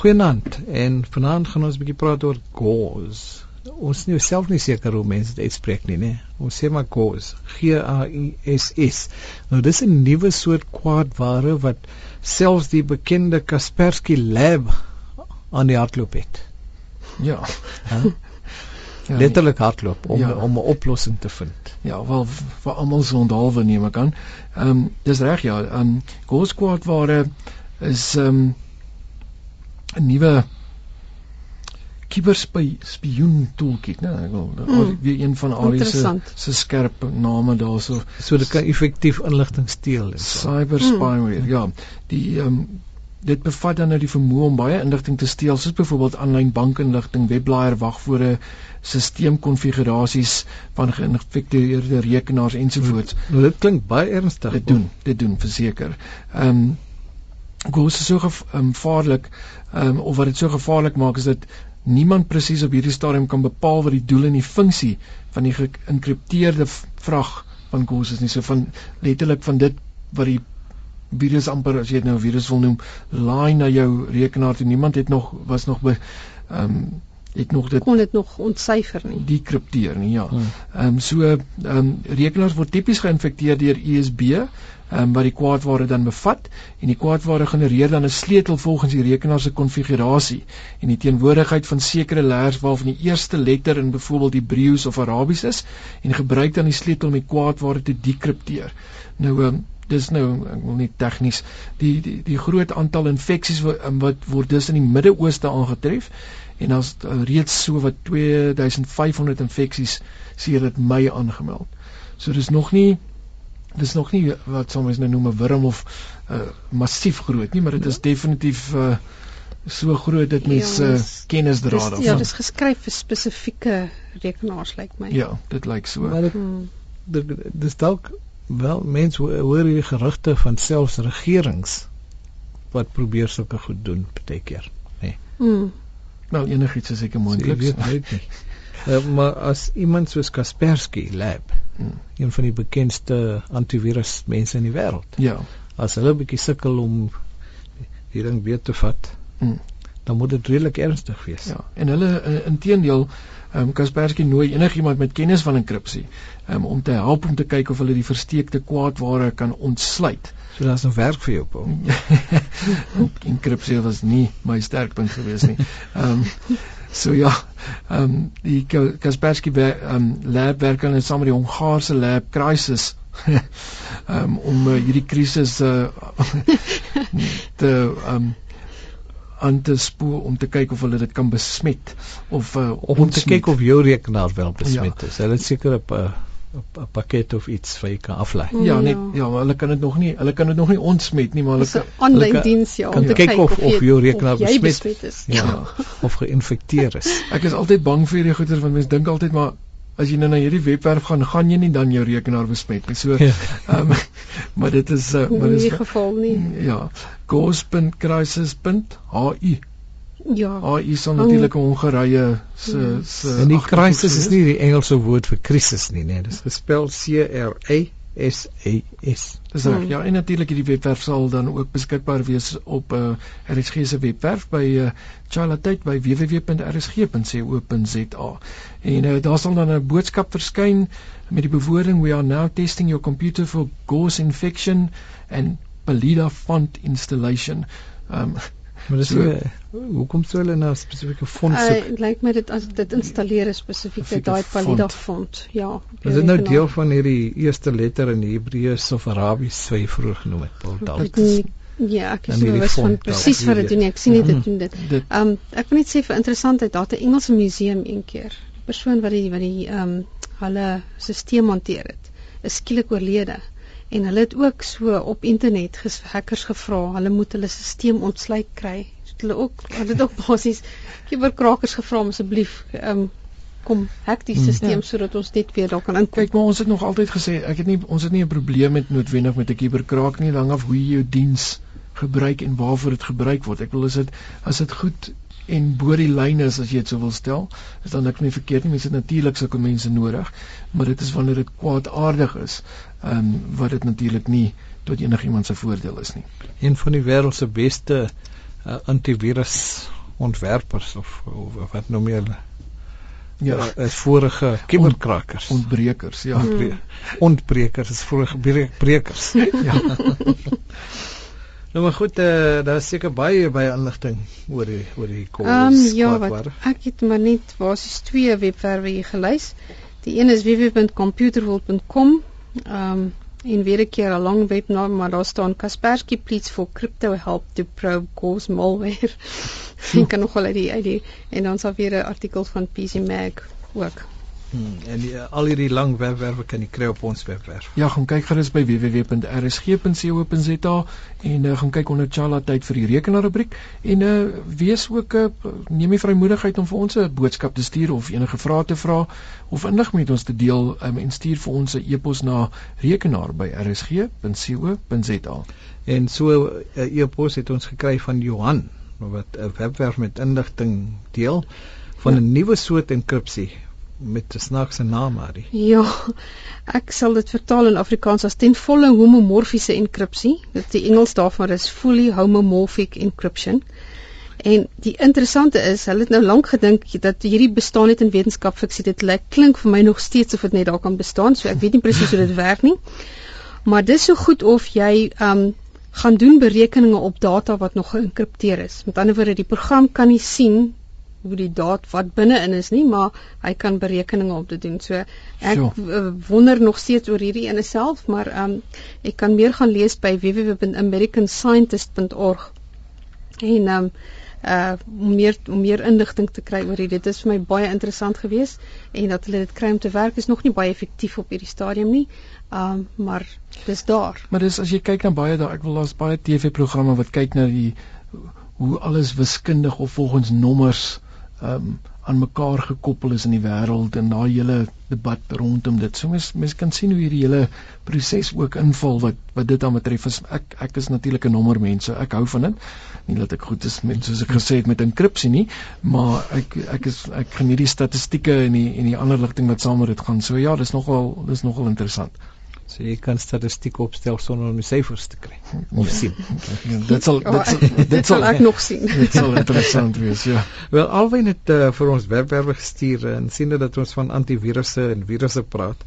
Goeienaand en vanaand gaan ons 'n bietjie praat oor gauze. Ons nie self nie seker hoe mense dit uitspreek nie, né? Ons sê maar gauze, G A U S S. Nou dis 'n nuwe soort kwaadware wat selfs die bekende Kaspersky Lab aan die hardloop het. Ja. Huh? ja letterlik hardloop om ja. om 'n oplossing te vind. Ja, wel vir almal se onthaalwe neem ek aan. Ehm um, dis reg ja, ehm um, gauze kwaadware is ehm um, 'n nuwe kiberspioen toolkit, né? Ek wil mm. weer een van al die se skerp name daarso. So dit kan effektief inligting steel. Cyber spyware. Mm. Ja, die ehm um, dit bevat dan nou die vermoë om baie inligting te steel, soos byvoorbeeld aanlyn bankinligting, webblaaier wagwoorde, stelselskonfigurasies van geïnfekteerde rekenaars ensovoorts. Nou dit klink baie ernstig. Dit doen, dit doen verseker. Ehm um, Gous is so gevaarlik um, um, of wat dit so gevaarlik maak is dat niemand presies op hierdie stadium kan bepaal wat die doel en die funksie van die geïnkripteerde vrag van Gous is nie. So van letterlik van dit wat die virus amper as jy dit nou virus wil noem laai na jou rekenaar toe. Niemand het nog was nog by ehm um, het nog dit kon dit nog ontsyfer nie dekripteer nie ja hmm. ehm um, so ehm um, rekenaars word tipies geïnfekteer deur USB um, wat die kwaadware dan bevat en die kwaadware genereer dan 'n sleutel volgens die rekenaar se konfigurasie en die teenwoordigheid van sekere letters waarvan die eerste letter in byvoorbeeld Hebreëus of Arabies is en gebruik dan die sleutel om die kwaadware te dekripteer. Nou um, dis nou ek wil nie tegnies die, die die groot aantal infeksies wat, wat word dus in die Midde-Ooste aangetref en daar's uh, reeds so wat 2500 infeksies sedert Mei aangemeld. So dis nog nie dis nog nie wat soms nou noem 'n wurm of uh, massief groot nie, maar dit is ja. definitief uh, so groot dat mense ja, uh, kennis dra daarvan. Ja, dis geskryf vir spesifieke rekenaars lyk like my. Ja, dit lyk so. Maar dit hmm. dis dalk wel mense hoor hierdie gerugte van selfs regerings wat probeer sulke goed doen baie keer, nê. Nee. Mm. Wel enigiets is seker moontlik. So, uh, maar as iemand soos Kaspersky Lab hmm. een van die bekendste antivirus mense in die wêreld. Ja. As hulle 'n bietjie sukkel om die ding weer te vat, hmm. Dan moet dit redelik ernstig wees. Ja. En hulle inteendeel Ehm um, Kaspersky nooi enigiemand met kennis van enkripsie um, om te help om te kyk of hulle die versteekte kwaadware kan ontsluit. So daar's nog werk vir jou, Paul. enkripsie was nie my sterkpunt gewees nie. Ehm um, So ja, ehm um, die Kaspersky ehm um, lab werk aan saam met die Hongaarse lab Crisis um, om uh, hierdie krisis uh, te ehm um, aan te spoel om te kyk of hulle dit kan besmet of uh, om te kyk of jou rekenaar wel besmet ja. is. Hulle het seker op 'n uh, 'n pakket of iets vir jy kan aflei. Ja, net ja, maar hulle kan dit nog nie, hulle kan dit nog nie ontsmet nie, maar hulle kan aanlyn diens ja, om te kyk of of, of jou rekenaar besmet, besmet is. Ja, ja. of geïnfekteer is. Ek is altyd bang vir hierdie goeters want mense dink altyd maar as jy nou na hierdie webwerf gaan, gaan jy nie dan jou rekenaar besmet nie. So ja. ehm ja. um, maar dit is uh, maar dis in geval nie. Ja. ghost.crisis.hi Ja. Ah, is dan natuurlik Hongarye se ja. se En die crisis is nie die Engelse woord vir krisis nie, nee, dis gespel C R A S A S. Dis reg. Ja, en natuurlik hierdie webwerf sal dan ook beskikbaar wees op uh, RSG se webwerf by uh, Charlateit by www.rsg.co.za. En uh, daar sal dan 'n boodskap verskyn met die bewoording we are now testing your computer for gauze infection and Belida font installation. Um Maar dis so, hoekom sou hulle nou spesifieke font soek? Dit uh, lyk my dit as dit installeer is spesifiek daai Palida font. Ja. Is dit nou deel van hierdie eerste letter in Hebreëus of Arabies wat jy vroeër genoem het, Paul dalk? Ja, ek is bewus van presies wat dit doen. Ek sien dit doen dit. Ehm um, ek wil net sê vir interessantheid, daar 'n Engelse museum een keer. Die persoon wat die wat die ehm um, hulle stelsel hanteer het, is skielik oorlede en hulle het ook so op internet hackers gevra hulle moet hulle stelsel ontsluit kry. Hulle ook hulle het ook basies kuberkrakers gevra om asseblief um, kom hack die stelsel hmm, ja. sodat ons net weer daar kan inkom. Kyk maar ons het nog altyd gesê ek het nie ons het nie 'n probleem met noodwendig met 'n kuberkraak nie lank af hoe jy jou diens gebruik en waarvoor dit gebruik word. Ek wil as dit as dit goed en bo die lyn is as jy dit sou wil stel, is dan ek nie verkeerd nie, mense het natuurlik sulke mense nodig, maar dit is wanneer dit kwaadaardig is, ehm um, wat dit natuurlik nie tot enigiemand se voordeel is nie. Een van die wêreld se beste uh, antivirus ontwerpers of, of, of wat noem jy hulle? Ja, uh, is vorige kiberkrakers. Ont, ontbrekers, ja. Ontbre ontbrekers is vorige brekers. ja. Nou maar goed, uh, daar is seker baie baie inligting oor die oor die kos. Ehm um, ja, wat, ek het maar net basies twee webwerwe hier gelys. Die een is www.computerworld.com. Ehm um, en weer 'n keer 'n lang webnaam, maar daar staan Kaspersky pleads for crypto help to probe cause malware. Ek kan nog wel uit die uit die en dan sal weer 'n artikel van PC Mag ook. Hmm, en die, al hierdie lang webwerwe kan jy kry op ons webwerf. Ja, gaan kyk gerus by www.rsg.co.za en uh, gaan kyk onder Chala tyd vir die rekenaarrubriek en uh, wees ook uh, neem die vrymoedigheid om vir ons 'n boodskap te stuur of enige vrae te vra of inlig met ons te deel um, en stuur vir ons 'n e-pos na rekenaar by rsg.co.za. En so 'n uh, e-pos het ons gekry van Johan wat 'n webwerf met inligting deel van 'n ja. nuwe soort enkripsie met 'n snaakse naam Marie. Ja. Ek sal dit vertaal in Afrikaans as ten volle homomorfiese enkripsie. Dit die Engels daarvan is fully homomorphic encryption. En die interessante is, hulle het nou lank gedink dat hierdie bestaan net in wetenskap fiksie. Dit lyk klink vir my nog steeds of dit net daar kan bestaan. So ek weet nie presies hoe dit werk nie. Maar dis so goed of jy um gaan doen berekeninge op data wat nog geënkripteer is. Met ander woorde, die program kan nie sien hoe die daad wat binne-in is nie, maar hy kan berekeninge op dit doen. So ek sure. wonder nog steeds oor hierdie ene self, maar ehm um, ek kan meer gaan lees by www.americanscientist.org. En ehm um, uh om meer om meer inligting te kry oor dit. Dit is vir my baie interessant geweest en dat hulle dit kry om te werk is nog nie baie effektief op hierdie stadium nie. Um maar dis daar. Maar dis as jy kyk na baie daar ek wil daar's baie TV-programme wat kyk na die hoe alles wiskundig of volgens nommers um, aan mekaar gekoppel is in die wêreld en daai hele debat rondom dit. So mens mens kan sien hoe hierdie hele proses ook inval wat wat dit aan betref. Ek ek is natuurlik 'n nommermens, so ek hou van dit. Nie dat ek goed is met soos ek gesê het met enkripsie nie, maar ek ek is ek geniet die statistieke en die en die ander ligting wat saam met dit gaan. So ja, dis nogal dis nogal interessant. So jy kan statistiek opstel sonder om die syfers te kry of ja. sien. Ja, dit sal dit sal dit sal ek nog sien. Dit sal interessant wees, ja. Wel alwen het uh, vir ons webwerwe gestuur en sien dat ons van antivirusse en virusse praat.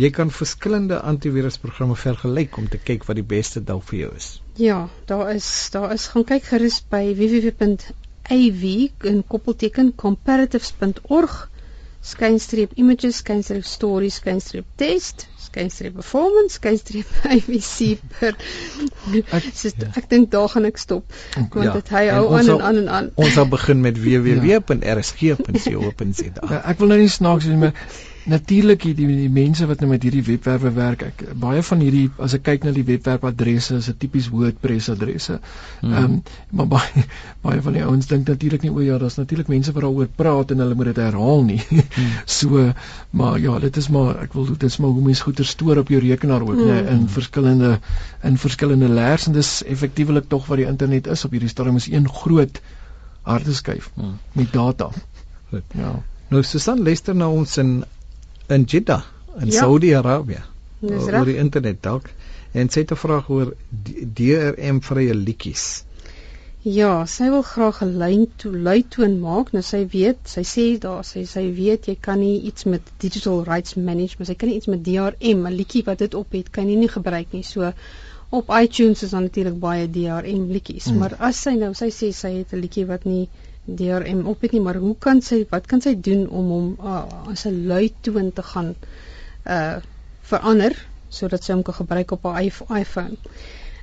Jy kan verskillende antivirusprogramme vergelyk om te kyk wat die beste dalk vir jou is. Ja, daar is daar is gaan kyk gerus by www.av in koppelteken comparatives.org skynstreep images skynstreep stories skynstreep test skynstreep performance, skynstreep IVC per ek, so, ek dink daar gaan ek stop want ja, dit hy hou aan en aan en aan. Ons sal begin met www.rsg.co.za. Ja, ek wil nou nie snaaks wees maar natuurlik die, die mense wat nou met hierdie webwerwe werk ek baie van hierdie as ek kyk na die webwerfadresse is 'n tipies WordPress adresse. Hmm. Ehm mm. um, maar baie baie van die ouens dink natuurlik nie o ja, daar's natuurlik mense wat daaroor praat en hulle moet dit herhaal nie. Mm. so maar ja, dit is maar ek wil dit is maar hoe mense goeie stoor op jou rekenaar ook mm. nee, in verskillende in verskillende layers en dis effektiewelik tog wat die internet is op hierdie stadium is een groot harde skyf mm. met data. Goed. Ja. Nou Susan luister na ons in in Jeddah in ja. Saudi-Arabië oor die internet dalk en sy het 'n vraag oor DRM vrye liedjies. Ja, sy wil graag 'n lyn toe luitoon maak. Nou sy weet, sy sê daar sy sy weet jy kan nie iets met digital rights management, sy kan nie iets met DRM, 'n liedjie wat dit op het, kan jy nie gebruik nie. So op iTunes is daar natuurlik baie DRM liedjies, hmm. maar as sy nou sy sê sy het 'n liedjie wat nie DRM op het nie, maar hoe kan sy wat kan sy doen om hom uh, as 'n luitoon te gaan uh verander sodat sy hom kan gebruik op haar iPhone.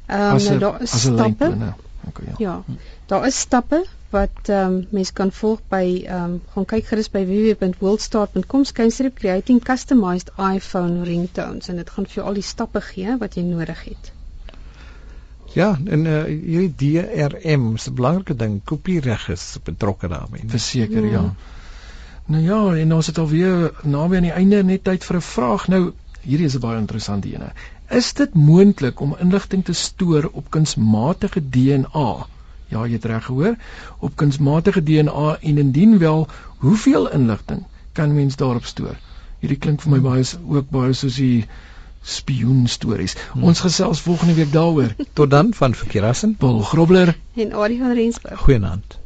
Ehm um, nou daar is stappe. Nou. Okay, ja. ja. Daar is stappe wat ehm um, mense kan volg by ehm um, gaan kyk gerus by www.worldstar.com skynstreep creating customized iPhone ringtones en dit gaan vir jou al die stappe gee wat jy nodig het. Ja, en uh, hierdie DRM is 'n belangrike ding, kopiereg is betrokke daarmee. Verseker, ja. ja. Nou ja, en ons het alweer naby aan die einde net tyd vir 'n vraag. Nou, hierdie is 'n baie interessante een. Is dit moontlik om inligting te stoor op kunsmatige DNA? Ja, jy het reg gehoor, op kunsmatige DNA en indien wel, hoeveel inligting kan mens daarop stoor? Hierdie klink vir my baie ook baie soos die spioen stories. Hmm. Ons gesels volgende week daaroor. Tot dan van Verkerassen, Paul Grobler en Adie van Rensburg. Goeienaand.